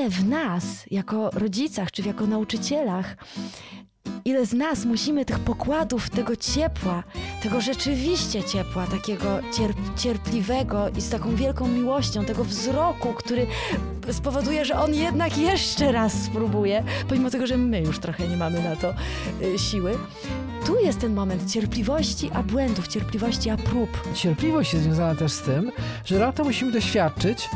ile w nas, jako rodzicach czy jako nauczycielach, ile z nas musimy tych pokładów, tego ciepła, tego rzeczywiście ciepła, takiego cierp cierpliwego i z taką wielką miłością, tego wzroku, który spowoduje, że on jednak jeszcze raz spróbuje, pomimo tego, że my już trochę nie mamy na to y, siły. Tu jest ten moment cierpliwości, a błędów, cierpliwości, a prób. Cierpliwość jest związana też z tym, że lata musimy doświadczyć,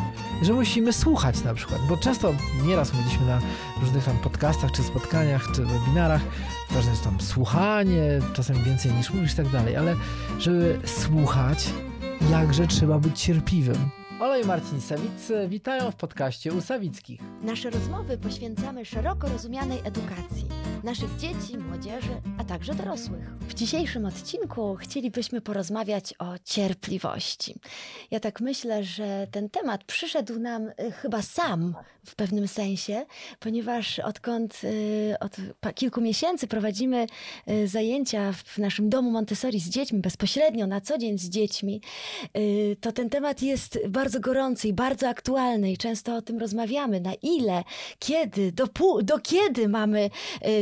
że musimy słuchać na przykład, bo często nieraz mówiliśmy na różnych tam podcastach, czy spotkaniach, czy webinarach, ważne jest tam słuchanie, czasem więcej niż mówisz i tak dalej, ale żeby słuchać, jakże trzeba być cierpliwym. Ola i Marcin Sawicy witają w podcaście u Sawickich. Nasze rozmowy poświęcamy szeroko rozumianej edukacji naszych dzieci, młodzieży, a także dorosłych. W dzisiejszym odcinku chcielibyśmy porozmawiać o cierpliwości. Ja tak myślę, że ten temat przyszedł nam y, chyba sam w pewnym sensie, ponieważ odkąd y, od kilku miesięcy prowadzimy y, zajęcia w naszym domu Montessori z dziećmi, bezpośrednio na co dzień z dziećmi, to ten temat jest bardzo gorący i bardzo aktualny i często o tym rozmawiamy. Na ile, kiedy, do, do kiedy mamy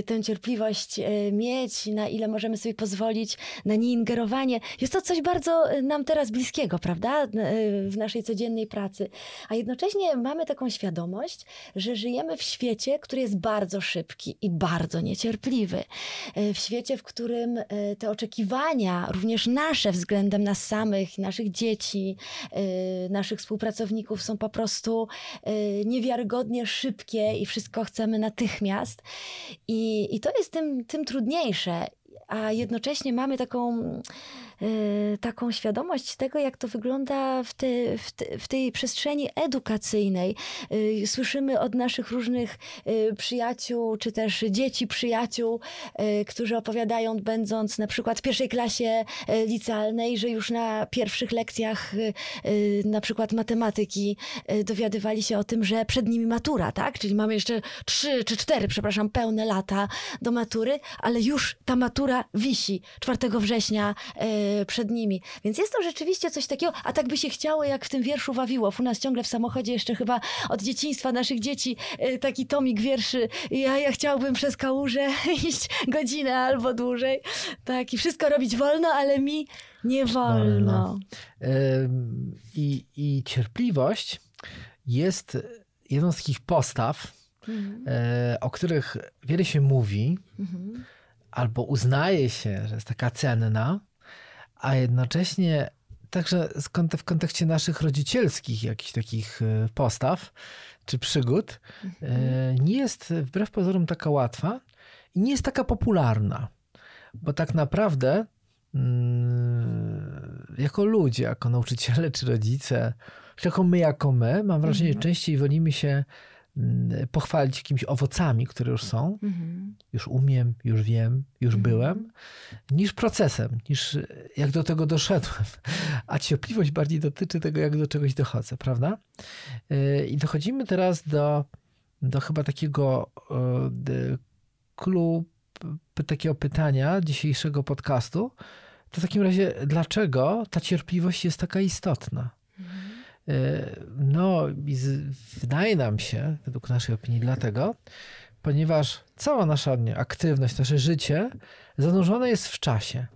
tę cierpliwość mieć, na ile możemy sobie pozwolić na nieingerowanie. Jest to coś bardzo nam teraz bliskiego, prawda, w naszej codziennej pracy. A jednocześnie mamy taką świadomość, że żyjemy w świecie, który jest bardzo szybki i bardzo niecierpliwy. W świecie, w którym te oczekiwania, również nasze względem nas samych, naszych dzieci, naszych współpracowników są po prostu niewiarygodnie szybkie i wszystko chcemy natychmiast. I i, to jest tym, tym trudniejsze, a jednocześnie mamy taką taką świadomość tego, jak to wygląda w, te, w, te, w tej przestrzeni edukacyjnej. Y, słyszymy od naszych różnych y, przyjaciół, czy też dzieci przyjaciół, którzy opowiadają, będąc na przykład w pierwszej klasie licealnej, że już na pierwszych lekcjach na przykład matematyki dowiadywali się o tym, że przed nimi matura, tak? Czyli mamy jeszcze trzy czy cztery, przepraszam, pełne lata do matury, ale już ta matura wisi 4 września przed nimi. Więc jest to rzeczywiście coś takiego, a tak by się chciało, jak w tym wierszu Wawiłow. U nas ciągle w samochodzie jeszcze chyba od dzieciństwa naszych dzieci e, taki tomik wierszy. Ja, ja chciałbym przez kałużę iść godzinę albo dłużej. Tak, i wszystko robić wolno, ale mi nie wolno. I, I cierpliwość jest jedną z takich postaw, mhm. E, o których wiele się mówi, mhm. albo uznaje się, że jest taka cenna, a jednocześnie także w kontekście naszych rodzicielskich jakichś takich e, postaw czy przygód e, mhm. nie jest wbrew pozorom taka łatwa i nie jest taka popularna. Bo tak naprawdę mm, jako ludzie, jako nauczyciele czy rodzice, jako my, jako my, mam wrażenie, że mhm. częściej wolimy się pochwalić jakimiś owocami, które już są, mhm. już umiem, już wiem, już mhm. byłem, niż procesem, niż jak do tego doszedłem. A cierpliwość bardziej dotyczy tego, jak do czegoś dochodzę, prawda? Y, I dochodzimy teraz do, do chyba takiego klubu, takiego pytania dzisiejszego podcastu. To w takim razie, dlaczego ta cierpliwość jest taka istotna? E, no, wydaje nam się, według naszej opinii, dlatego, ponieważ cała nasza aktywność, nasze życie zanurzone jest w czasie.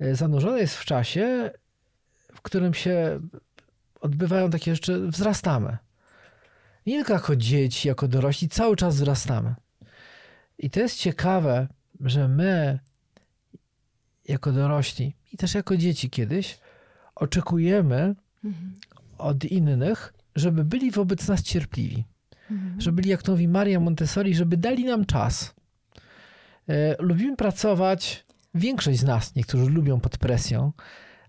E, zanurzone jest w czasie, w którym się odbywają takie rzeczy, wzrastamy. Nie tylko jako dzieci, jako dorośli, cały czas wzrastamy. I to jest ciekawe, że my, jako dorośli i też jako dzieci kiedyś, oczekujemy, od innych, żeby byli wobec nas cierpliwi. Mhm. Żeby byli, jak to mówi Maria Montessori, żeby dali nam czas. E, lubimy pracować, większość z nas, niektórzy lubią pod presją,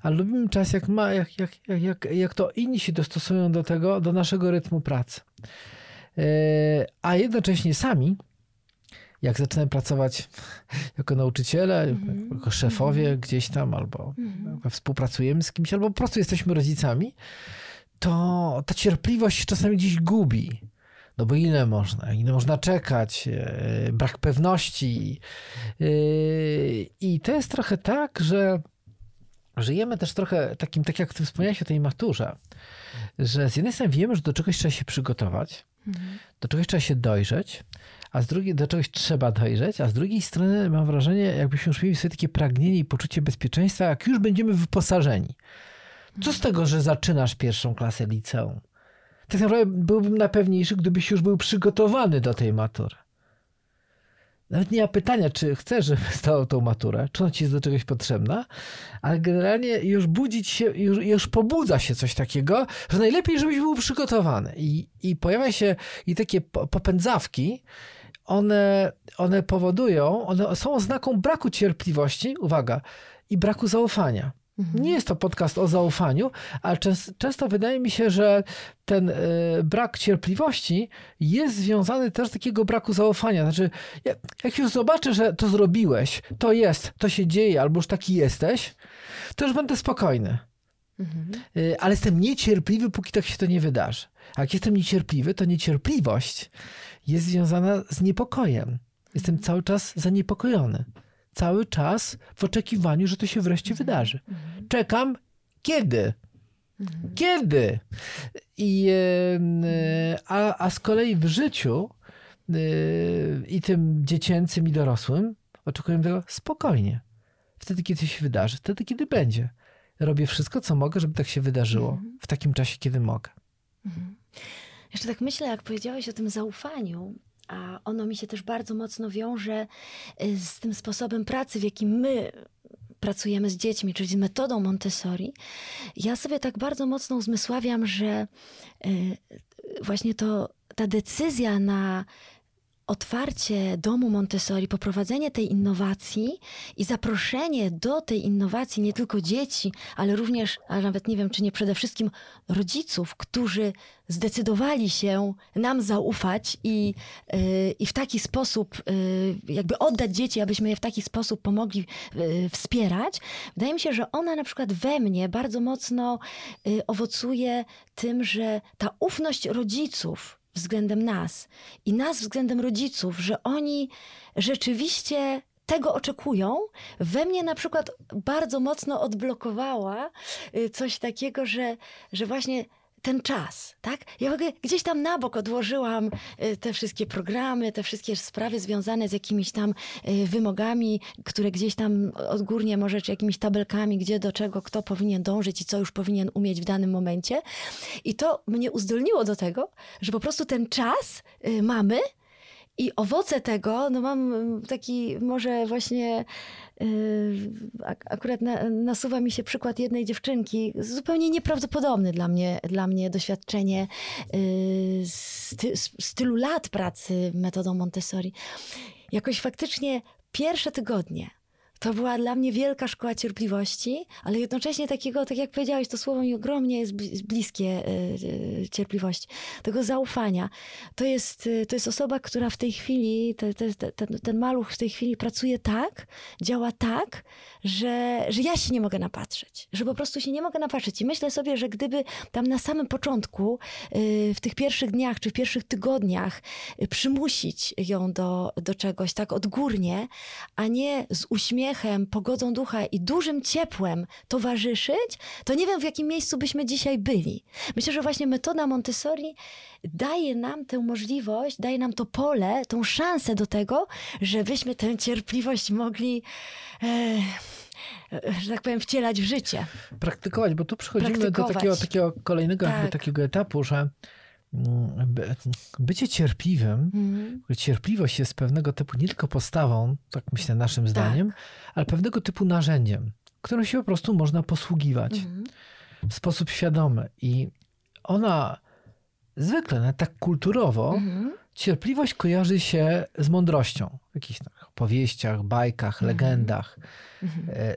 ale lubimy czas, jak, ma, jak, jak, jak, jak to inni się dostosują do tego, do naszego rytmu pracy. E, a jednocześnie sami, jak zaczynamy pracować jako nauczyciele, mm jako szefowie mm gdzieś tam, albo mm współpracujemy z kimś, albo po prostu jesteśmy rodzicami, to ta cierpliwość czasami gdzieś gubi. No bo ile można? Ile można czekać? E, brak pewności. E, I to jest trochę tak, że żyjemy też trochę takim, tak jak ty wspomniałeś o tej maturze, że z jednej strony wiemy, że do czegoś trzeba się przygotować, Do czegoś trzeba się dojrzeć, a z drugiej do czegoś trzeba dojrzeć, a z drugiej strony mam wrażenie, jakbyśmy już mieli sobie takie pragnienie i poczucie bezpieczeństwa, jak już będziemy wyposażeni. Co z tego, że zaczynasz pierwszą klasę liceum? Tak naprawdę byłbym najpewniejszy, gdybyś już był przygotowany do tej matury. Nawet nie ma pytania, czy chcesz, żeby zdał tą maturę, czy ona ci jest do czegoś potrzebna, ale generalnie już budzić się, już, już pobudza się coś takiego, że najlepiej, żebyś był przygotowany. I, i pojawia się i takie popędzawki, one, one powodują, one są oznaką braku cierpliwości, uwaga, i braku zaufania. Nie jest to podcast o zaufaniu, ale często, często wydaje mi się, że ten y, brak cierpliwości jest związany też z takiego braku zaufania. Znaczy, jak, jak już zobaczę, że to zrobiłeś, to jest, to się dzieje, albo już taki jesteś, to już będę spokojny. Mhm. Y, ale jestem niecierpliwy, póki tak się to nie wydarzy. A jak jestem niecierpliwy, to niecierpliwość jest związana z niepokojem. Jestem cały czas zaniepokojony cały czas w oczekiwaniu, że to się wreszcie mhm. wydarzy. Mhm. Czekam, kiedy? Mhm. Kiedy? I, a, a z kolei w życiu i tym dziecięcym, i dorosłym oczekuję tego spokojnie. Wtedy, kiedy się wydarzy, wtedy, kiedy będzie. Robię wszystko, co mogę, żeby tak się wydarzyło w takim czasie, kiedy mogę. Jeszcze tak myślę, jak powiedziałeś o tym zaufaniu, a ono mi się też bardzo mocno wiąże y, z tym sposobem pracy, w jakim my pracujemy z dziećmi, czyli z metodą Montessori. Ja sobie tak bardzo mocno uzmysławiam, że y, właśnie to ta decyzja na otwarcie domu Montessori, poprowadzenie tej innowacji i zaproszenie do tej innowacji nie tylko dzieci, ale również, a nawet nie wiem, czy nie przede wszystkim rodziców, którzy zdecydowali się nam zaufać i, yy, i w taki sposób yy, jakby oddać dzieci, abyśmy je w taki sposób pomogli yy, wspierać. Wydaje mi się, że ona na przykład we mnie bardzo mocno y, owocuje tym, że ta ufność rodziców, względem nas. I nas względem rodziców, że oni rzeczywiście tego oczekują, we mnie na przykład bardzo mocno odblokowała y, coś takiego, że, że właśnie ten czas, tak? Ja gdzieś tam na bok odłożyłam y, te wszystkie programy, te wszystkie sprawy związane z jakimiś tam y, wymogami, które gdzieś tam odgórnie może, czy jakimiś tabelkami, gdzie do czego kto powinien dążyć i co już powinien umieć w danym momencie. I to mnie uzdolniło do tego, że po prostu ten czas y, mamy, i owoce tego, no mam taki może właśnie Yy, akurat na, nasuwa mi się przykład jednej dziewczynki, zupełnie nieprawdopodobny dla mnie, dla mnie doświadczenie yy, sty, stylu lat pracy metodą Montessori. Jakoś faktycznie pierwsze tygodnie to była dla mnie wielka szkoła cierpliwości, ale jednocześnie takiego, tak jak powiedziałeś, to słowo mi ogromnie jest bliskie e, e, cierpliwości, tego zaufania. To jest, e, to jest osoba, która w tej chwili, te, te, ten, ten maluch w tej chwili pracuje tak, działa tak, że, że ja się nie mogę napatrzeć, że po prostu się nie mogę napatrzeć. I myślę sobie, że gdyby tam na samym początku, w tych pierwszych dniach czy w pierwszych tygodniach przymusić ją do, do czegoś tak odgórnie, a nie z uśmiechem, uśmiechem, pogodą ducha i dużym ciepłem towarzyszyć, to nie wiem, w jakim miejscu byśmy dzisiaj byli. Myślę, że właśnie metoda Montessori daje nam tę możliwość, daje nam to pole, tą szansę do tego, żebyśmy tę cierpliwość mogli. E, że tak powiem, wcielać w życie. Praktykować, bo tu przechodzimy do takiego, takiego kolejnego tak. takiego etapu, że bycie cierpliwym, mm. cierpliwość jest pewnego typu nie tylko postawą, tak myślę naszym zdaniem, tak. ale pewnego typu narzędziem, którym się po prostu można posługiwać mm. w sposób świadomy. I ona zwykle, nawet tak kulturowo, mm. cierpliwość kojarzy się z mądrością. W jakichś opowieściach, bajkach, mhm. legendach. Mhm. E, e,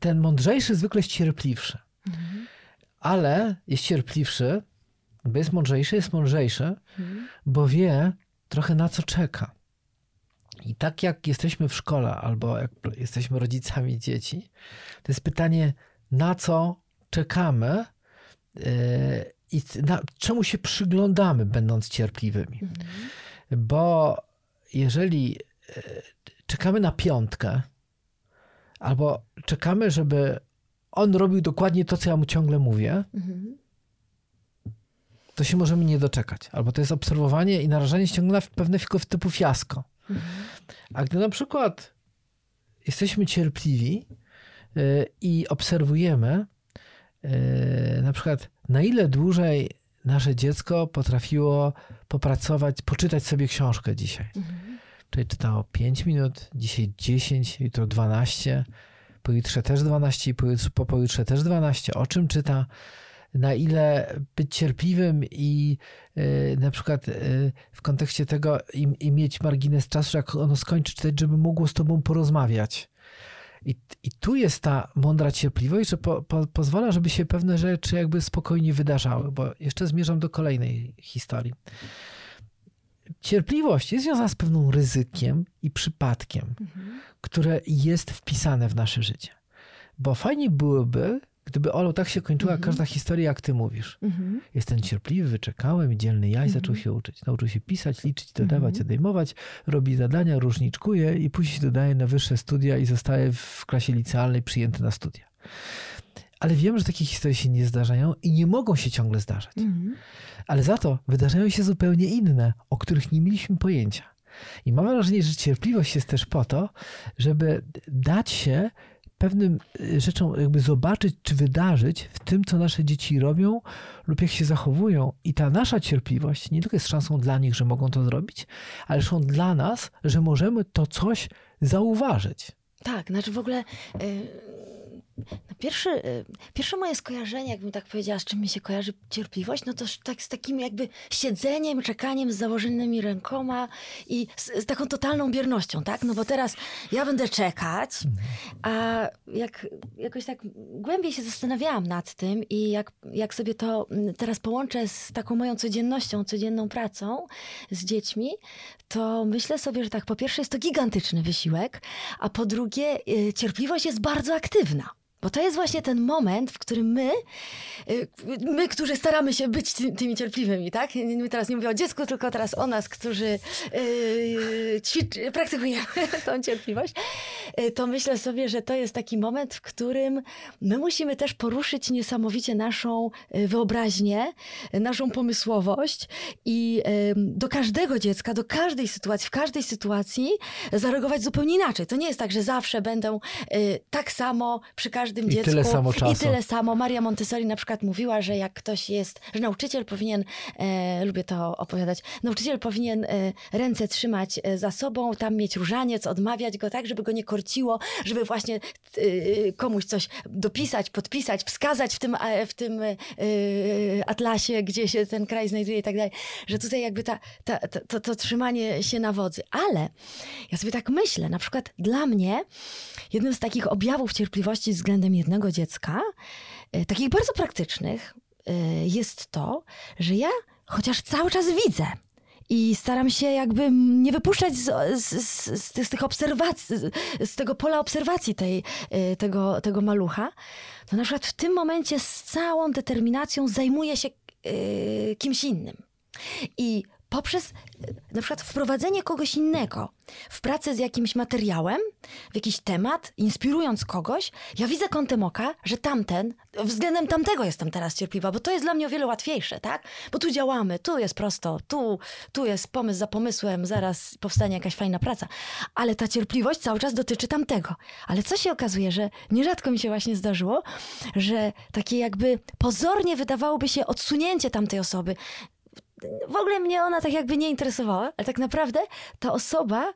ten mądrzejszy zwykle jest cierpliwszy. Mhm. Ale jest cierpliwszy bo jest mądrzejszy, jest mądrzejszy, mhm. bo wie trochę na co czeka. I tak jak jesteśmy w szkole, albo jak jesteśmy rodzicami dzieci, to jest pytanie, na co czekamy yy, i na, czemu się przyglądamy, będąc cierpliwymi. Mhm. Bo jeżeli yy, czekamy na piątkę, albo czekamy, żeby on robił dokładnie to, co ja mu ciągle mówię, mhm to się możemy nie doczekać. Albo to jest obserwowanie i narażanie się na pewne typu fiasko. A gdy na przykład jesteśmy cierpliwi yy, i obserwujemy, yy, na przykład na ile dłużej nasze dziecko potrafiło popracować, poczytać sobie książkę dzisiaj. Mhm. Czyli czytało 5 minut, dzisiaj 10, jutro 12, pojutrze też 12 i pojutrze, po pojutrze też 12. O czym czyta? Na ile być cierpliwym i y, na przykład y, w kontekście tego i, i, mieć margines czasu, jak ono skończy czytać, żeby mogło z tobą porozmawiać. I, I tu jest ta mądra cierpliwość, że po, po, pozwala, żeby się pewne rzeczy jakby spokojnie wydarzały, bo jeszcze zmierzam do kolejnej historii. Cierpliwość jest związana z pewnym ryzykiem i przypadkiem, mhm. które jest wpisane w nasze życie. Bo fajnie byłoby, gdyby Olu tak się kończyła mhm. każda historia, jak ty mówisz. Mhm. Jestem cierpliwy, wyczekałem, dzielny jaj, mhm. zaczął się uczyć. Nauczył się pisać, liczyć, dodawać, mhm. odejmować, robi zadania, różniczkuje i później dodaje na wyższe studia i zostaje w klasie licealnej przyjęty na studia. Ale wiem, że takie historie się nie zdarzają i nie mogą się ciągle zdarzać. Mhm. Ale za to wydarzają się zupełnie inne, o których nie mieliśmy pojęcia. I mam wrażenie, że cierpliwość jest też po to, żeby dać się pewnym y, rzeczom jakby zobaczyć czy wydarzyć w tym, co nasze dzieci robią lub jak się zachowują. I ta nasza cierpliwość nie tylko jest szansą dla nich, że mogą to zrobić, ale szansą dla nas, że możemy to coś zauważyć. Tak, znaczy w ogóle... Yy Pierwszy, y, pierwsze moje skojarzenie, jakbym tak powiedziała, z czym mi się kojarzy cierpliwość, no to tak z takim jakby siedzeniem, czekaniem z założonymi rękoma i z, z, taką totalną biernością, tak? No bo teraz ja będę czekać, a jak jakoś tak głębiej się zastanawiałam nad tym i jak, jak sobie to mm, teraz połączę z taką moją codziennością, codzienną pracą z dziećmi, to myślę sobie, że tak, po pierwsze jest to gigantyczny wysiłek, a po drugie y, cierpliwość jest bardzo aktywna. Bo to jest właśnie ten moment, w którym my, y, my, którzy staramy się być tymi cierpliwymi, tak? Teraz nie mówię o dziecku, tylko teraz o nas, którzy yy, ćwicz, praktykujemy tą cierpliwość, yy, to myślę sobie, że to jest taki moment, w którym my musimy też poruszyć niesamowicie naszą y, wyobraźnię, naszą pomysłowość i do każdego dziecka, do każdej sytuacji, w każdej sytuacji zareagować zupełnie inaczej. To nie jest tak, że zawsze będę y, tak samo przy każdym każdym I dziecku. Tyle samo czasu. I tyle samo. Maria Montessori na przykład mówiła, że jak ktoś jest, że nauczyciel powinien, e, lubię to opowiadać, nauczyciel powinien e, ręce trzymać e, za sobą, tam mieć różaniec, odmawiać go tak, żeby go nie korciło, żeby właśnie e, komuś coś dopisać, podpisać, wskazać w tym, w tym e, atlasie, gdzie się ten kraj znajduje i tak dalej. Że tutaj jakby ta, ta, ta to, to trzymanie się na wodzy. Ale ja sobie tak myślę, na przykład dla mnie jednym z takich objawów cierpliwości względem względem jednego dziecka, e, takich bardzo praktycznych, e, jest to, że ja chociaż cały czas widzę, i staram się jakby nie wypuszczać z, z, z, z, tych obserwacji, z tego pola obserwacji tej, e, tego, tego malucha, to na przykład w tym momencie z całą determinacją zajmuję się kimś innym. I poprzez na przykład wprowadzenie kogoś innego w pracę z jakimś materiałem, w jakiś temat, inspirując kogoś, ja widzę kątem oka, że tamten, względem tamtego jestem teraz cierpliwa, bo to jest dla mnie o wiele łatwiejsze, tak? Bo tu działamy, tu jest prosto, tu, tu jest pomysł za pomysłem, zaraz powstanie jakaś fajna praca. Ale ta cierpliwość cały czas dotyczy tamtego. Ale co się okazuje, że nierzadko mi się właśnie zdarzyło, że takie jakby pozornie wydawałoby się odsunięcie tamtej osoby, w ogóle mnie ona tak jakby nie interesowała, ale tak naprawdę ta osoba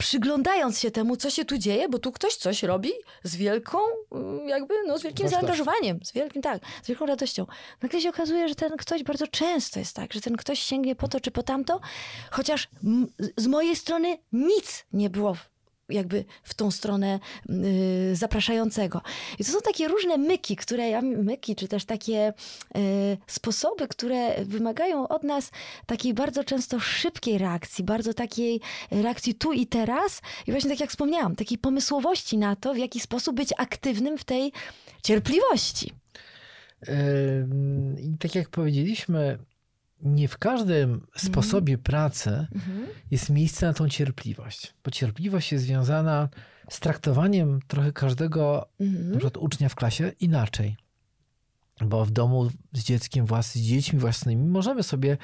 przyglądając się temu, co się tu dzieje, bo tu ktoś coś robi z wielką, mm, jakby, no z wielkim zaangażowaniem, z wielkim, tak, z wielką radością. Nagle się okazuje, że ten ktoś bardzo często jest tak, że ten ktoś sięgnie po to czy po tamto, chociaż z mojej strony nic nie było jakby w tą stronę y, zapraszającego. I to są takie różne myki, które, myki, czy też takie y, sposoby, które wymagają od nas takiej bardzo często szybkiej reakcji, bardzo takiej reakcji tu i teraz i właśnie tak jak wspomniałam, takiej pomysłowości na to, w jaki sposób być aktywnym w tej cierpliwości. I tak jak powiedzieliśmy, nie w każdym mhm. sposobie pracy mhm. jest miejsce na tą cierpliwość, bo cierpliwość jest związana z traktowaniem trochę każdego mhm. na przykład ucznia w klasie inaczej. bo w domu z dzieckiem, włas, z dziećmi własnymi możemy sobie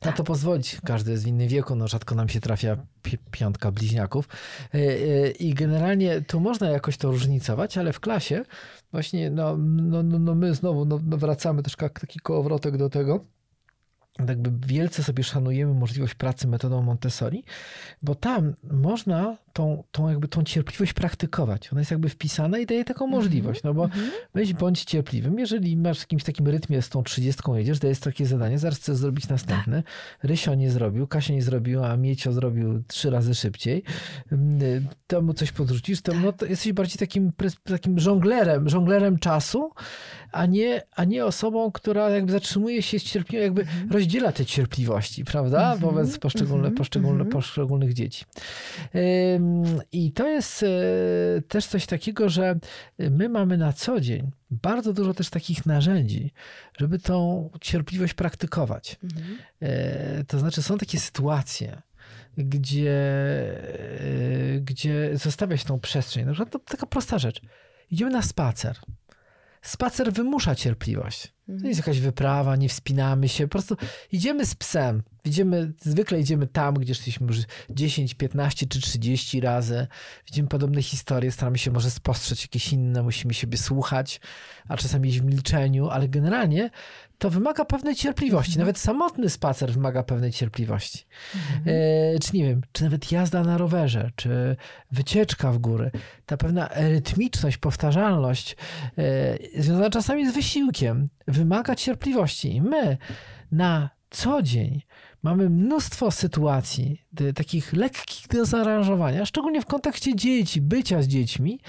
Tak. na to pozwolić. Każdy jest w innym wieku, no rzadko nam się trafia pi- piątka bliźniaków. Y, y, I generalnie tu można jakoś to różnicować, ale w klasie właśnie no, no, no, no my znowu no, no wracamy jak taki kołowrotek do tego. Jakby wielce sobie szanujemy możliwość pracy metodą Montessori, bo tam można tą, tą, jakby tą cierpliwość praktykować. Ona jest jakby wpisana i daje taką możliwość, no bo Mhm. Weź bądź cierpliwym. Jeżeli masz w jakimś takim rytmie z tą trzydziestką jedziesz, dajesz takie zadanie, zaraz chcesz zrobić następne. Rysio nie zrobił, Kasia nie zrobiła, a Miecio zrobił trzy razy szybciej. Mm, Temu coś podrzucisz, to, no, to jesteś bardziej takim, takim żonglerem, żonglerem czasu, a nie, a nie osobą, która jakby zatrzymuje się z cierpliwością, jakby rozdziela te cierpliwości, prawda? Wobec poszczególne, mhm, poszczególne, mhm. poszczególnych dzieci. I to jest e, też coś takiego, że my mamy na co dzień bardzo dużo też takich narzędzi, żeby tą cierpliwość praktykować. Mhm. E, To znaczy, są takie sytuacje, gdzie, e, gdzie zostawia się tą przestrzeń. Na przykład to taka prosta rzecz. Idziemy na spacer. Spacer wymusza cierpliwość. To jest jakaś wyprawa, nie wspinamy się, po prostu idziemy z psem. Idziemy, zwykle idziemy tam, gdzie szliśmy już 10, 15 czy 30 razy. Widzimy podobne historie, staramy się może spostrzec jakieś inne, musimy siebie słuchać, a czasami iść w milczeniu, ale generalnie to wymaga pewnej cierpliwości. Nawet samotny spacer wymaga pewnej cierpliwości. E, czy nie wiem, czy nawet jazda na rowerze, czy wycieczka w góry. Ta pewna rytmiczność, powtarzalność e, związana czasami z wysiłkiem wymaga cierpliwości. I my na co dzień mamy mnóstwo sytuacji takich lekkich do zaaranżowania, szczególnie w kontekście dzieci, bycia z dziećmi,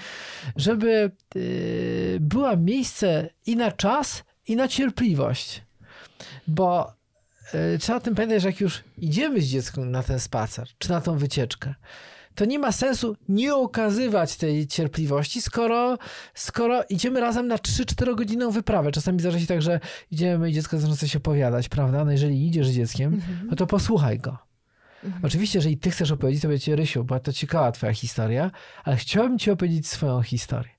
żeby y, była miejsce i na czas, i na cierpliwość. Bo y, trzeba o tym pamiętać, że jak już idziemy z dzieckiem na ten spacer, czy na tą wycieczkę, to nie ma sensu nie okazywać tej cierpliwości, skoro, skoro idziemy razem na 3-4 godzinną wyprawę. Czasami zdarza się tak, że idziemy i dziecko zaczyna coś opowiadać, prawda? No jeżeli idziesz z dzieckiem, no to posłuchaj go. Oczywiście, jeżeli ty chcesz opowiedzieć, to będzie Rysiu, była to ciekawa twoja historia, ale chciałbym ci opowiedzieć swoją historię.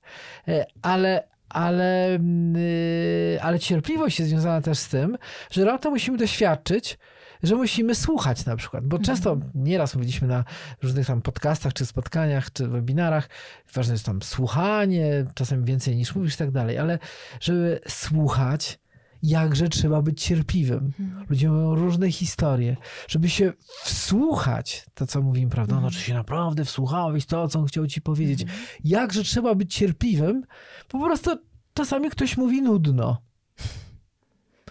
E, Ale, ale, mm, y, ale cierpliwość jest związana też z tym, że raptem musimy doświadczyć, że musimy słuchać na przykład, bo często nieraz mówiliśmy na różnych tam podcastach, czy spotkaniach, czy webinarach, ważne jest tam słuchanie, czasem więcej niż mówisz i tak dalej, ale żeby słuchać, jakże trzeba być cierpliwym. Ludzie mają różne historie. Żeby się wsłuchać, to co mówimy, prawda? No, czy się naprawdę wsłuchałeś to, co on chciał ci powiedzieć. Jakże trzeba być cierpliwym, po prostu czasami ktoś mówi nudno.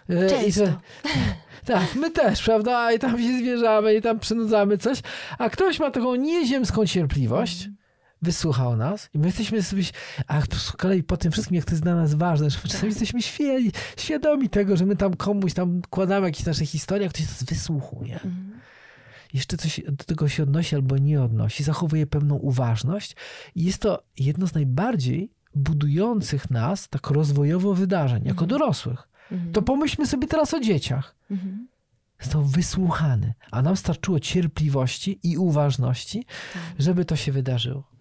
E, Często. że- tak, my też, prawda? I tam się zwierzamy, i tam przynudzamy coś, a ktoś ma taką nieziemską cierpliwość, wysłuchał nas i my jesteśmy sobie, a z kolei po tym wszystkim, jak to jest dla nas ważne, że czasami jesteśmy świe, świadomi tego, że my tam komuś tam kładamy jakieś nasze historie, a ktoś nas wysłuchuje. Jeszcze coś do tego się odnosi albo nie odnosi, zachowuje pewną uważność i jest to jedno z najbardziej budujących nas tak rozwojowo wydarzeń, jako dorosłych. To pomyślmy sobie teraz o dzieciach. Mhm. Został wysłuchany, a nam starczyło cierpliwości i uważności, żeby to się wydarzyło.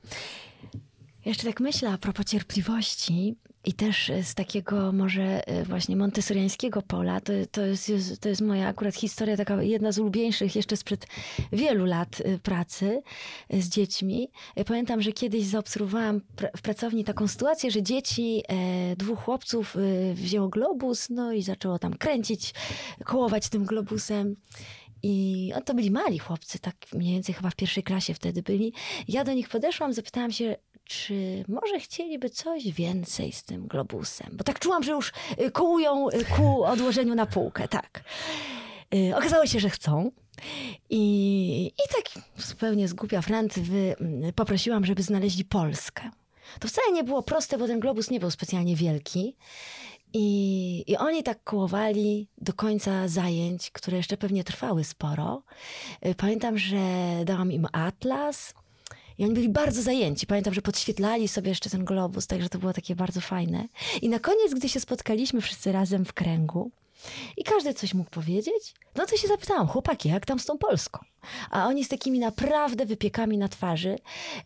Jeszcze tak myślę a propos cierpliwości i też z takiego może e, właśnie montessoriańskiego pola, to, to, jest, to jest moja akurat historia, taka jedna z ulubieńszych jeszcze sprzed wielu lat e, pracy e, z dziećmi. Pamiętam, że kiedyś zaobserwowałam w pracowni taką sytuację, że dzieci, dwóch chłopców wzięło globus, no i zaczęło tam kręcić, kołować tym globusem. I to byli mali chłopcy, tak mniej więcej chyba w pierwszej klasie wtedy byli. Ja do nich podeszłam, zapytałam się, czy może chcieliby coś więcej z tym globusem? Bo tak czułam, że już y, kołują y, ku odłożeniu na półkę, tak. Y, Okazało się, że chcą. I, i tak zupełnie z głupia Francy wy, mm, poprosiłam, żeby znaleźli Polskę. To wcale nie było proste, bo ten globus nie był specjalnie wielki. I, I oni tak kołowali do końca zajęć, które jeszcze pewnie trwały sporo. Y, Pamiętam, że dałam im atlas i oni byli bardzo zajęci. Pamiętam, że podświetlali sobie jeszcze ten globus, także to było takie bardzo fajne. I na koniec, gdy się spotkaliśmy wszyscy razem w kręgu, I każdy coś mógł powiedzieć. No to się zapytałam, chłopaki, jak tam z tą Polską? A oni z takimi naprawdę wypiekami na twarzy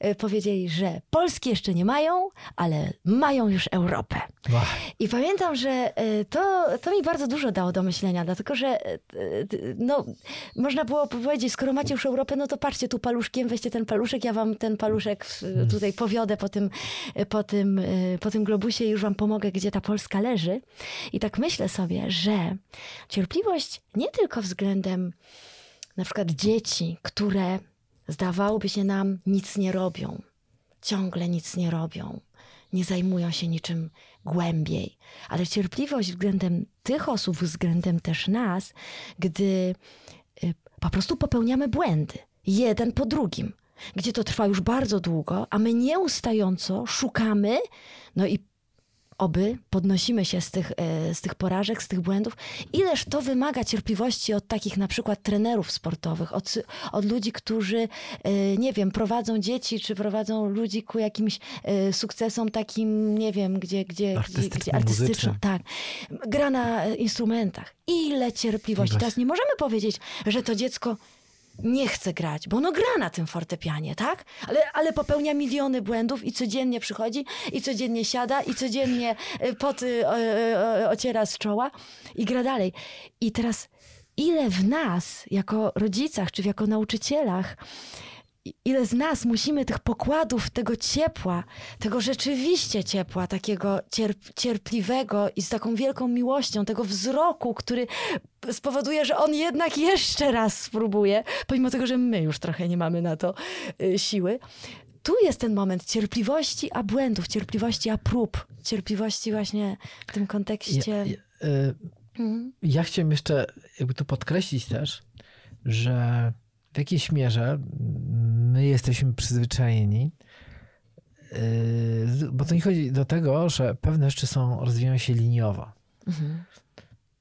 y, powiedzieli, że Polski jeszcze nie mają, ale mają już Europę. I pamiętam, że y, to, to mi bardzo dużo dało do myślenia, dlatego że y, no, można było powiedzieć, skoro macie już Europę, no to patrzcie tu paluszkiem, weźcie ten paluszek, ja wam ten paluszek tutaj powiodę po tym, po, tym, po tym globusie i już wam pomogę, gdzie ta Polska leży. I tak myślę sobie, że cierpliwość nie tylko względem na przykład dzieci, które zdawałoby się nam nic nie robią, ciągle nic nie robią, nie zajmują się niczym głębiej, ale cierpliwość względem tych osób, względem też nas, gdy y, po prostu popełniamy błędy, jeden po drugim, gdzie to trwa już bardzo długo, a my nieustająco szukamy, no i oby podnosimy się z tych, e, z tych porażek, z tych błędów. Ileż to wymaga cierpliwości od takich na przykład trenerów sportowych, od, od ludzi, którzy, e, nie wiem, prowadzą dzieci, czy prowadzą ludzi ku jakimś e, sukcesom takim, nie wiem, gdzie, gdzie, Artystycznym, gdzie artystycznym. Tak. Gra na instrumentach. Ile cierpliwości. Teraz nie możemy powiedzieć, że to dziecko nie chce grać, bo ono gra na tym fortepianie, tak? Ale, ale popełnia miliony błędów i codziennie przychodzi, i codziennie siada, i codziennie y, pot y, o- ociera z czoła i gra dalej. I teraz ile w nas, jako rodzicach, czy jako nauczycielach, ile z nas musimy tych pokładów, tego ciepła, tego rzeczywiście ciepła, takiego cierp cierpliwego i z taką wielką miłością, tego wzroku, który spowoduje, że on jednak jeszcze raz spróbuje, pomimo tego, że my już trochę nie mamy na to y, siły. Tu jest ten moment cierpliwości, a błędów, cierpliwości, a prób, cierpliwości właśnie w tym kontekście. ja, ja, y, Mhm. ja chciałem jeszcze jakby tu podkreślić też, że w jakiejś mierze my jesteśmy przyzwyczajeni, yy, bo to nie chodzi do tego, że pewne rzeczy są, rozwijają się liniowo. Mhm.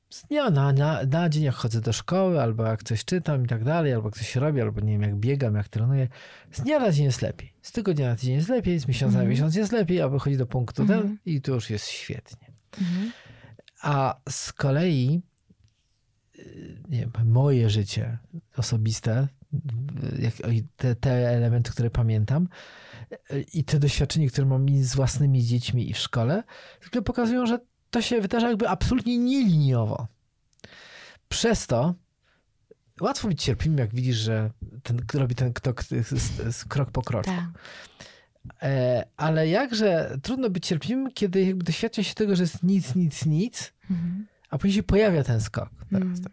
Z dnia na, na, na dzień, jak chodzę do szkoły, albo jak coś czytam i tak dalej, albo coś robię, albo nie wiem, jak biegam, jak trenuję, z dnia na dzień jest lepiej. Z tygodnia na tydzień jest lepiej, z miesiąca na Mhm. miesiąc jest lepiej, a wychodzi do punktu Mhm. ten i tu już jest świetnie. Mhm. A z kolei y, nie wiem, moje życie osobiste, te, te elementy, które pamiętam i te doświadczenia, które mam i z własnymi dziećmi i w szkole, zwykle pokazują, że to się wydarza jakby absolutnie nieliniowo. Przez to łatwo być cierpliwym, jak widzisz, że ten robi ten krok, krok po kroku. Tak. E, ale jakże trudno być cierpliwym, kiedy jakby doświadcza się tego, że jest nic, nic, nic, Mhm. a później się pojawia ten skok. Teraz, Mm. tak.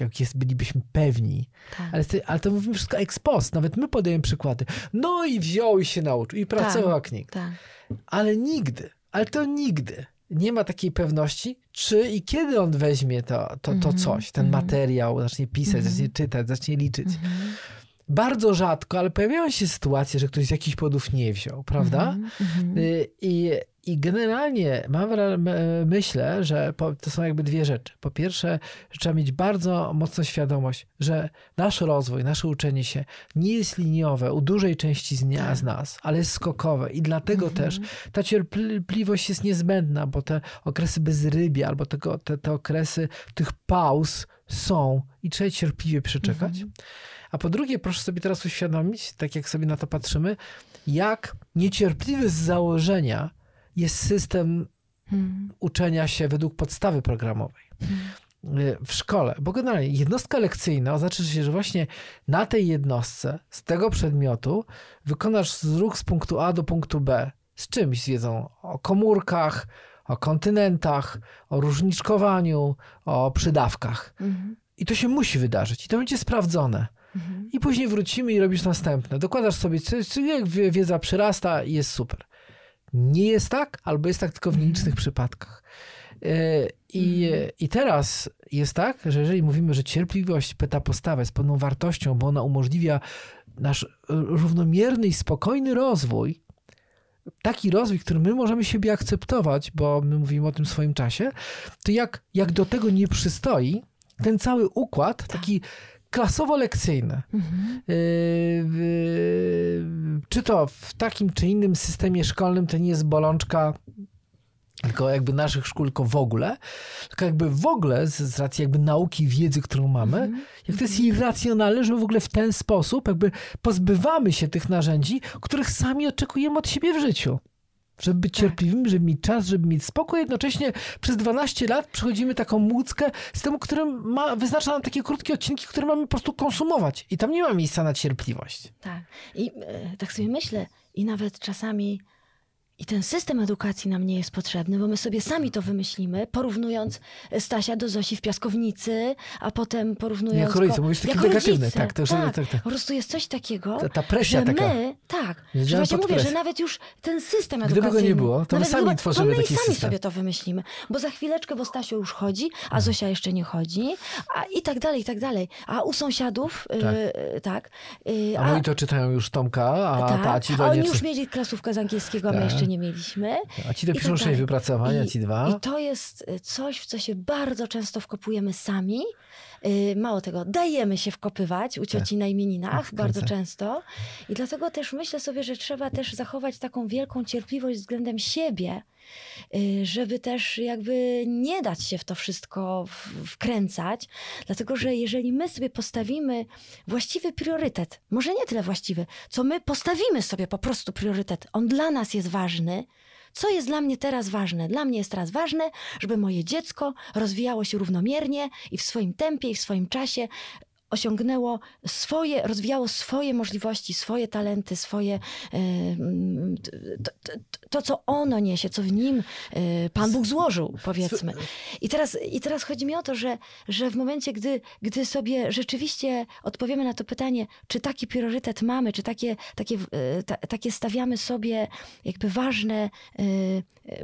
Jak jest, bylibyśmy pewni. Tak. Ale, ale to mówimy wszystko ex post. Nawet my podajemy przykłady. No i wziął i się nauczył. I pracował jak nikt. tak. Ale nigdy, ale to nigdy nie ma takiej pewności, czy i kiedy on weźmie to, to, to Mhm, coś, ten mhm. materiał, zacznie pisać, Mhm. zacznie czytać, zacznie liczyć. Bardzo rzadko, ale pojawiają się sytuacje, że ktoś z jakichś powodów nie wziął, prawda? Mhm. Y, I, I generalnie mam myślę, że po, to są jakby dwie rzeczy. Po pierwsze, że trzeba mieć bardzo mocną świadomość, że nasz rozwój, nasze uczenie się nie jest liniowe u dużej części z, Tak. z nas, ale jest skokowe. I dlatego Mhm. też ta cierpliwość jest niezbędna, bo te okresy bezrybia albo tego, te, te okresy tych pauz są i trzeba cierpliwie przeczekać. Mhm. A po drugie, proszę sobie teraz uświadomić, tak jak sobie na to patrzymy, jak niecierpliwy z założenia jest system Mhm. uczenia się według podstawy programowej y, w szkole. Bo generalnie jednostka lekcyjna oznacza się, że właśnie na tej jednostce, z tego przedmiotu, wykonasz ruch z punktu A do punktu B z czymś, z wiedzą o komórkach, o kontynentach, o różniczkowaniu, o przydawkach. Mhm. I to się musi wydarzyć i to będzie sprawdzone. Mhm. I później wrócimy i robisz następne. Dokładasz sobie, co- jak wie- wiedza przyrasta i jest super. Nie jest tak, albo jest tak tylko w nielicznych przypadkach. Yy, I, I teraz jest tak, że jeżeli mówimy, że cierpliwość, pyta postawa jest pewną wartością, bo ona umożliwia nasz równomierny i spokojny rozwój, taki rozwój, który my możemy siebie akceptować, bo my mówimy o tym w swoim czasie, to jak, jak do tego nie przystoi ten cały układ, taki klasowo-lekcyjny, Mhm. Yy, yy, czy to w takim czy innym systemie szkolnym to nie jest bolączka tylko jakby naszych szkół, tylko w ogóle, tylko jakby w ogóle z, z racji jakby nauki, wiedzy, którą mamy, Mhm. jak to jest irracjonalne, że w ogóle w ten sposób jakby pozbywamy się tych narzędzi, których sami oczekujemy od siebie w życiu. Żeby być Tak. cierpliwym, żeby mieć czas, żeby mieć spokój, jednocześnie przez 12 lat przechodzimy taką łódzkę z tym, którym ma, wyznacza nam takie krótkie odcinki, które mamy po prostu konsumować. I tam nie ma miejsca na cierpliwość. Tak. I e, tak sobie myślę, i nawet czasami i ten system edukacji nam nie jest potrzebny, bo my sobie sami to wymyślimy, porównując Stasia do Zosi w piaskownicy, a potem porównując Jako rodzice, mówisz taki negatywny, tak, to już- tak, tak, tak. Po prostu jest coś takiego, Ta- ta presja że taka. my, tak, że właśnie mówię, presją. że nawet już ten system Gdyby go nie było, to my sami tworzymy to my taki sami system. sobie to wymyślimy, bo za chwileczkę, bo Stasio już chodzi, a Zosia jeszcze nie chodzi, a i tak dalej, i tak dalej. A u sąsiadów, Tak. y, tak, y, A moi to czytają już Tomka, a, tak, ta, ci a do oni już mieli klasówkę z angielskiego, a my Tak. Jeszcze nie mieliśmy. A ci te I piszą tak sześć wypracowań, a ci dwa. I to jest y, coś, w co się bardzo często wkopujemy sami. Y, Mało tego, dajemy się wkopywać u cioci na imieninach Ach, bardzo często. I dlatego też myślę sobie, że trzeba też zachować taką wielką cierpliwość względem siebie, y, żeby też jakby nie dać się w to wszystko wkręcać. Dlatego, że jeżeli my sobie postawimy właściwy priorytet, może nie tyle właściwy, co my postawimy sobie po prostu priorytet, on dla nas jest ważny, co jest dla mnie teraz ważne? Dla mnie jest teraz ważne, żeby moje dziecko rozwijało się równomiernie i w swoim tempie, i w swoim czasie osiągnęło swoje, rozwijało swoje możliwości, swoje talenty, swoje e, mm, t- t- t- to, co ono niesie, co w nim e, Pan Bóg złożył, powiedzmy. I teraz, I teraz chodzi mi o to, że, że w momencie, gdy, gdy sobie rzeczywiście odpowiemy na to pytanie, czy taki priorytet mamy, czy takie, takie, e, ta, takie stawiamy sobie jakby ważne,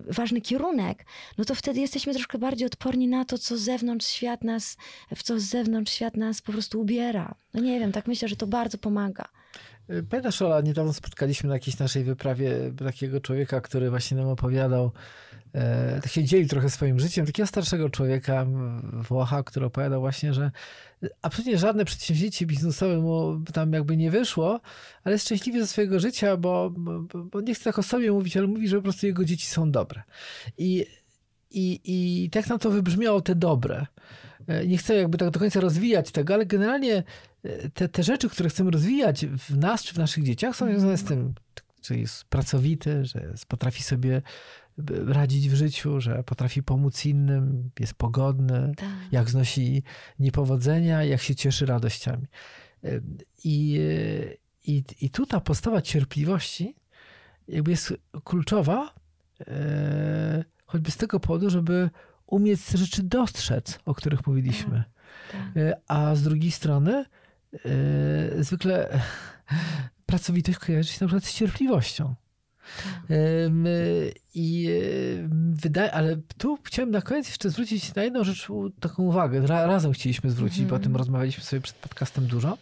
ważny kierunek, no to wtedy jesteśmy troszkę bardziej odporni na to, co zewnątrz świat nas, w co z zewnątrz świat nas po prostu ubiera. No nie wiem, tak myślę, że to bardzo pomaga. Pamiętasz, Ola, niedawno spotkaliśmy na jakiejś naszej wyprawie takiego człowieka, który właśnie nam opowiadał, e, tak się dzielił trochę swoim życiem, takiego starszego człowieka, Włocha, który opowiadał właśnie, że absolutnie żadne przedsięwzięcie biznesowe mu tam jakby nie wyszło, ale jest szczęśliwy ze swojego życia, bo, bo, bo nie chce tak o sobie mówić, ale mówi, że po prostu jego dzieci są dobre. I, i, i tak nam to wybrzmiało, te dobre. E, Nie chcę jakby tak do końca rozwijać tego, ale generalnie e, te, te rzeczy, które chcemy rozwijać w nas czy w naszych dzieciach są związane z tym, że jest pracowity, że jest, potrafi sobie b- radzić w życiu, że potrafi pomóc innym, jest pogodny, Tak. jak znosi niepowodzenia, jak się cieszy radościami. E, I, e, i, i tu ta postawa cierpliwości jakby jest kluczowa, e, choćby z tego powodu, żeby umieć te rzeczy dostrzec, o których mówiliśmy. Tak. E, A z drugiej strony e, zwykle pracowitość kojarzy się na przykład z cierpliwością. E, I wydaje, ale tu chciałem na koniec jeszcze zwrócić na jedną rzecz taką uwagę. Ra, razem chcieliśmy zwrócić, bo o tym rozmawialiśmy sobie przed podcastem dużo,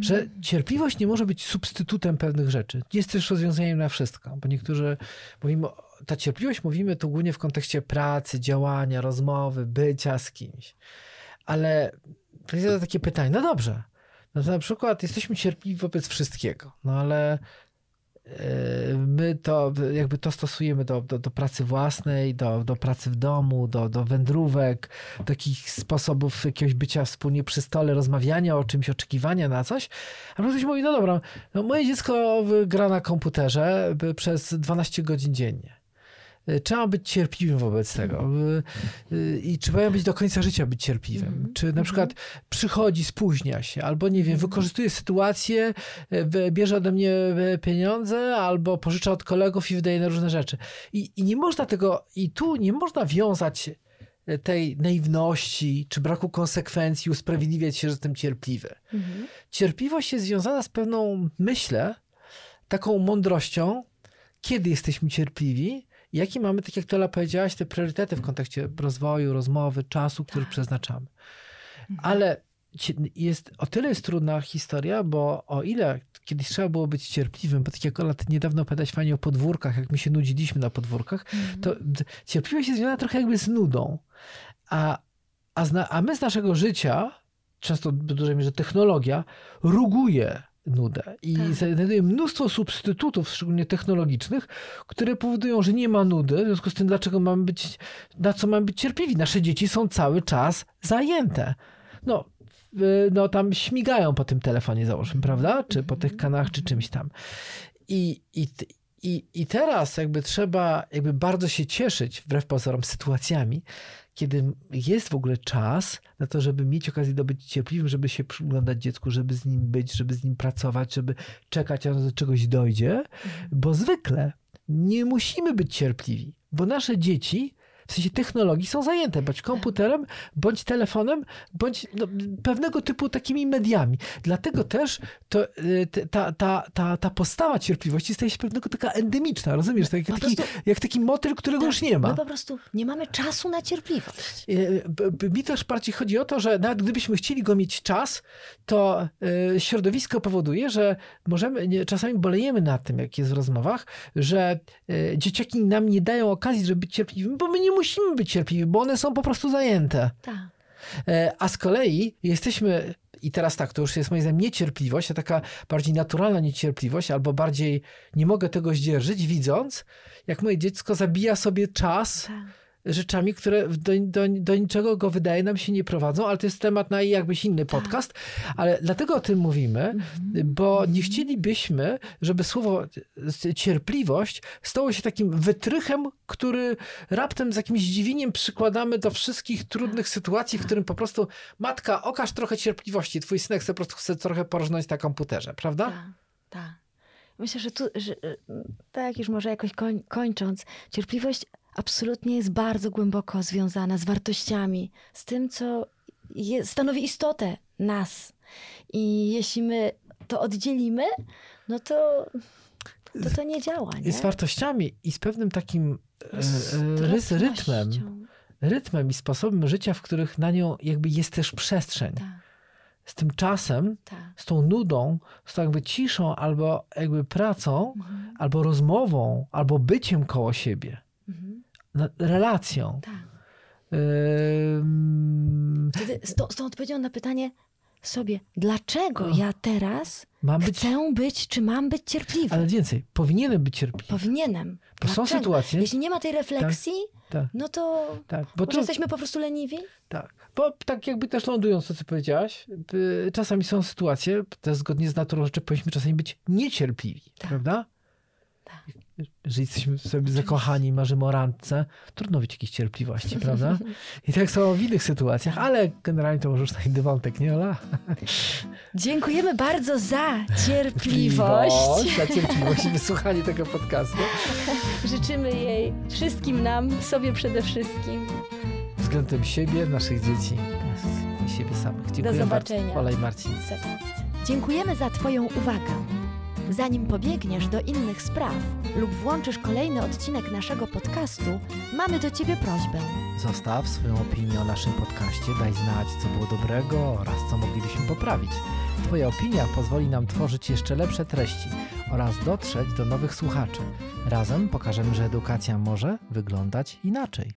że cierpliwość nie może być substytutem pewnych rzeczy. Nie jest też rozwiązaniem na wszystko, bo niektórzy mówimy, ta cierpliwość mówimy tu głównie w kontekście pracy, działania, rozmowy, bycia z kimś. Ale to jest takie pytanie, no dobrze, no to na przykład jesteśmy cierpliwi wobec wszystkiego, no ale e, my to jakby to stosujemy do, do, do pracy własnej, do, do pracy w domu, do, do wędrówek, takich sposobów jakiegoś bycia wspólnie przy stole, rozmawiania o czymś, oczekiwania na coś. A ktoś mówi, no dobra, no moje dziecko gra na komputerze przez 12 godzin dziennie. Y, Trzeba być cierpliwym wobec tego. Y, y, I trzeba być do końca życia być cierpliwym. Czy na przykład przychodzi, spóźnia się, albo nie wiem, wykorzystuje sytuację, y, bierze ode mnie pieniądze, albo pożycza od kolegów i wydaje na różne rzeczy. I, I nie można tego, i tu nie można wiązać tej naiwności czy braku konsekwencji, usprawiedliwiać się, że jestem cierpliwy. Mhm. Cierpliwość jest związana z pewną, myślę, taką mądrością, kiedy jesteśmy cierpliwi, jakie mamy, tak jak Tola powiedziałaś, te priorytety w kontekście rozwoju, rozmowy, czasu, który przeznaczamy. Ale cie- jest, o tyle jest trudna historia, bo o ile kiedyś trzeba było być cierpliwym, bo tak jak Ola, ty niedawno opowiadać fajnie o podwórkach, jak my się nudziliśmy na podwórkach, to d- cierpliwość jest związana trochę jakby z nudą. A, a, zna, a my z naszego życia, często w dużej mierze technologia, ruguje nudę i Tak. znajduje mnóstwo substytutów, szczególnie technologicznych, które powodują, że nie ma nudy. W związku z tym, dlaczego mamy być, na co mamy być cierpliwi? Nasze dzieci są cały czas zajęte. No, no tam śmigają po tym telefonie, załóżmy, prawda? Czy po tych kanałach, czy czymś tam. I, i, i, I teraz jakby trzeba jakby bardzo się cieszyć, wbrew pozorom, sytuacjami, kiedy jest w ogóle czas na to, żeby mieć okazję do być cierpliwym, żeby się przyglądać dziecku, żeby z nim być, żeby z nim pracować, żeby czekać, aż do czegoś dojdzie, bo zwykle nie musimy być cierpliwi, bo nasze dzieci w sensie technologii są zajęte bądź komputerem, bądź telefonem, bądź no, pewnego typu takimi mediami. Dlatego też to, y, ta, ta, ta, ta postawa cierpliwości staje się pewnego taka endemiczna, rozumiesz? Tak, jak, taki, prostu- jak taki motyl, którego już nie ma. My po prostu nie mamy czasu na cierpliwość. Y, Mi też bardziej chodzi o to, że nawet gdybyśmy chcieli go mieć czas, to y, środowisko powoduje, że możemy, czasami bolejemy nad tym, jak jest w rozmowach, że dzieciaki nam nie dają okazji, żeby być cierpliwymi, bo my nie musimy być cierpliwi, bo one są po prostu zajęte. Tak. E, A z kolei jesteśmy, i teraz tak, to już jest moim zdaniem niecierpliwość, a taka bardziej naturalna niecierpliwość, albo bardziej nie mogę tego zdzierżyć, widząc, jak moje dziecko zabija sobie czas tak. Rzeczami, które do, do, do niczego go wydaje nam się nie prowadzą, ale to jest temat na jakbyś inny podcast. Ale dlatego o tym mówimy, bo nie chcielibyśmy, żeby słowo cierpliwość stało się takim wytrychem, który raptem z jakimś zdziwieniem przykładamy do wszystkich trudnych sytuacji, w którym po prostu matka, okaż trochę cierpliwości, twój synek chce po prostu chce trochę porżnąć na komputerze, prawda? Tak, tak. Myślę, że tu, że, e, tak już może jakoś koń, kończąc, cierpliwość absolutnie jest bardzo głęboko związana z wartościami, z tym, co je, stanowi istotę nas. I jeśli my to oddzielimy, no to to, to nie działa. Nie? Z wartościami i z pewnym takim e, Z e, rys, rytmem, rytmem i sposobem życia, w których na nią jakby jest też przestrzeń. Tak, Z tym czasem, tak. z tą nudą, z tą jakby ciszą, albo jakby pracą, Mhm, albo rozmową, albo byciem koło siebie, relacją. tak. Wtedy z, tą, z tą odpowiedzią na pytanie sobie, dlaczego O. ja teraz mam być, chcę być, czy mam być cierpliwy? ale więcej, powinienem być cierpliwy. Powinienem. Bo są Dlaczego? sytuacje, Jeśli nie ma tej refleksji, tak, no to tak, bo może to, jesteśmy po prostu leniwi? tak, bo tak jakby też lądując to, co powiedziałaś, y, czasami są sytuacje, też zgodnie z naturą rzeczy, powinniśmy czasami być niecierpliwi, Tak. prawda? Tak. Jeżeli jesteśmy sobie zakochani, marzymy o randce, trudno być jakiejś cierpliwości, prawda? I tak samo w innych sytuacjach, ale generalnie to może już inny wątek, nie Ola? Dziękujemy bardzo za cierpliwość. Za cierpliwość i wysłuchanie tego podcastu. Życzymy jej wszystkim nam, sobie przede wszystkim. Względem siebie, naszych dzieci i siebie samych. Dziękuję zobaczenia. bardzo. Ola i Marcin. Dziękujemy za Twoją uwagę. Zanim pobiegniesz do innych spraw lub włączysz kolejny odcinek naszego podcastu, mamy do Ciebie prośbę. Zostaw swoją opinię o naszym podcaście, daj znać, co było dobrego oraz co moglibyśmy poprawić. Twoja opinia pozwoli nam tworzyć jeszcze lepsze treści oraz dotrzeć do nowych słuchaczy. Razem pokażemy, że edukacja może wyglądać inaczej.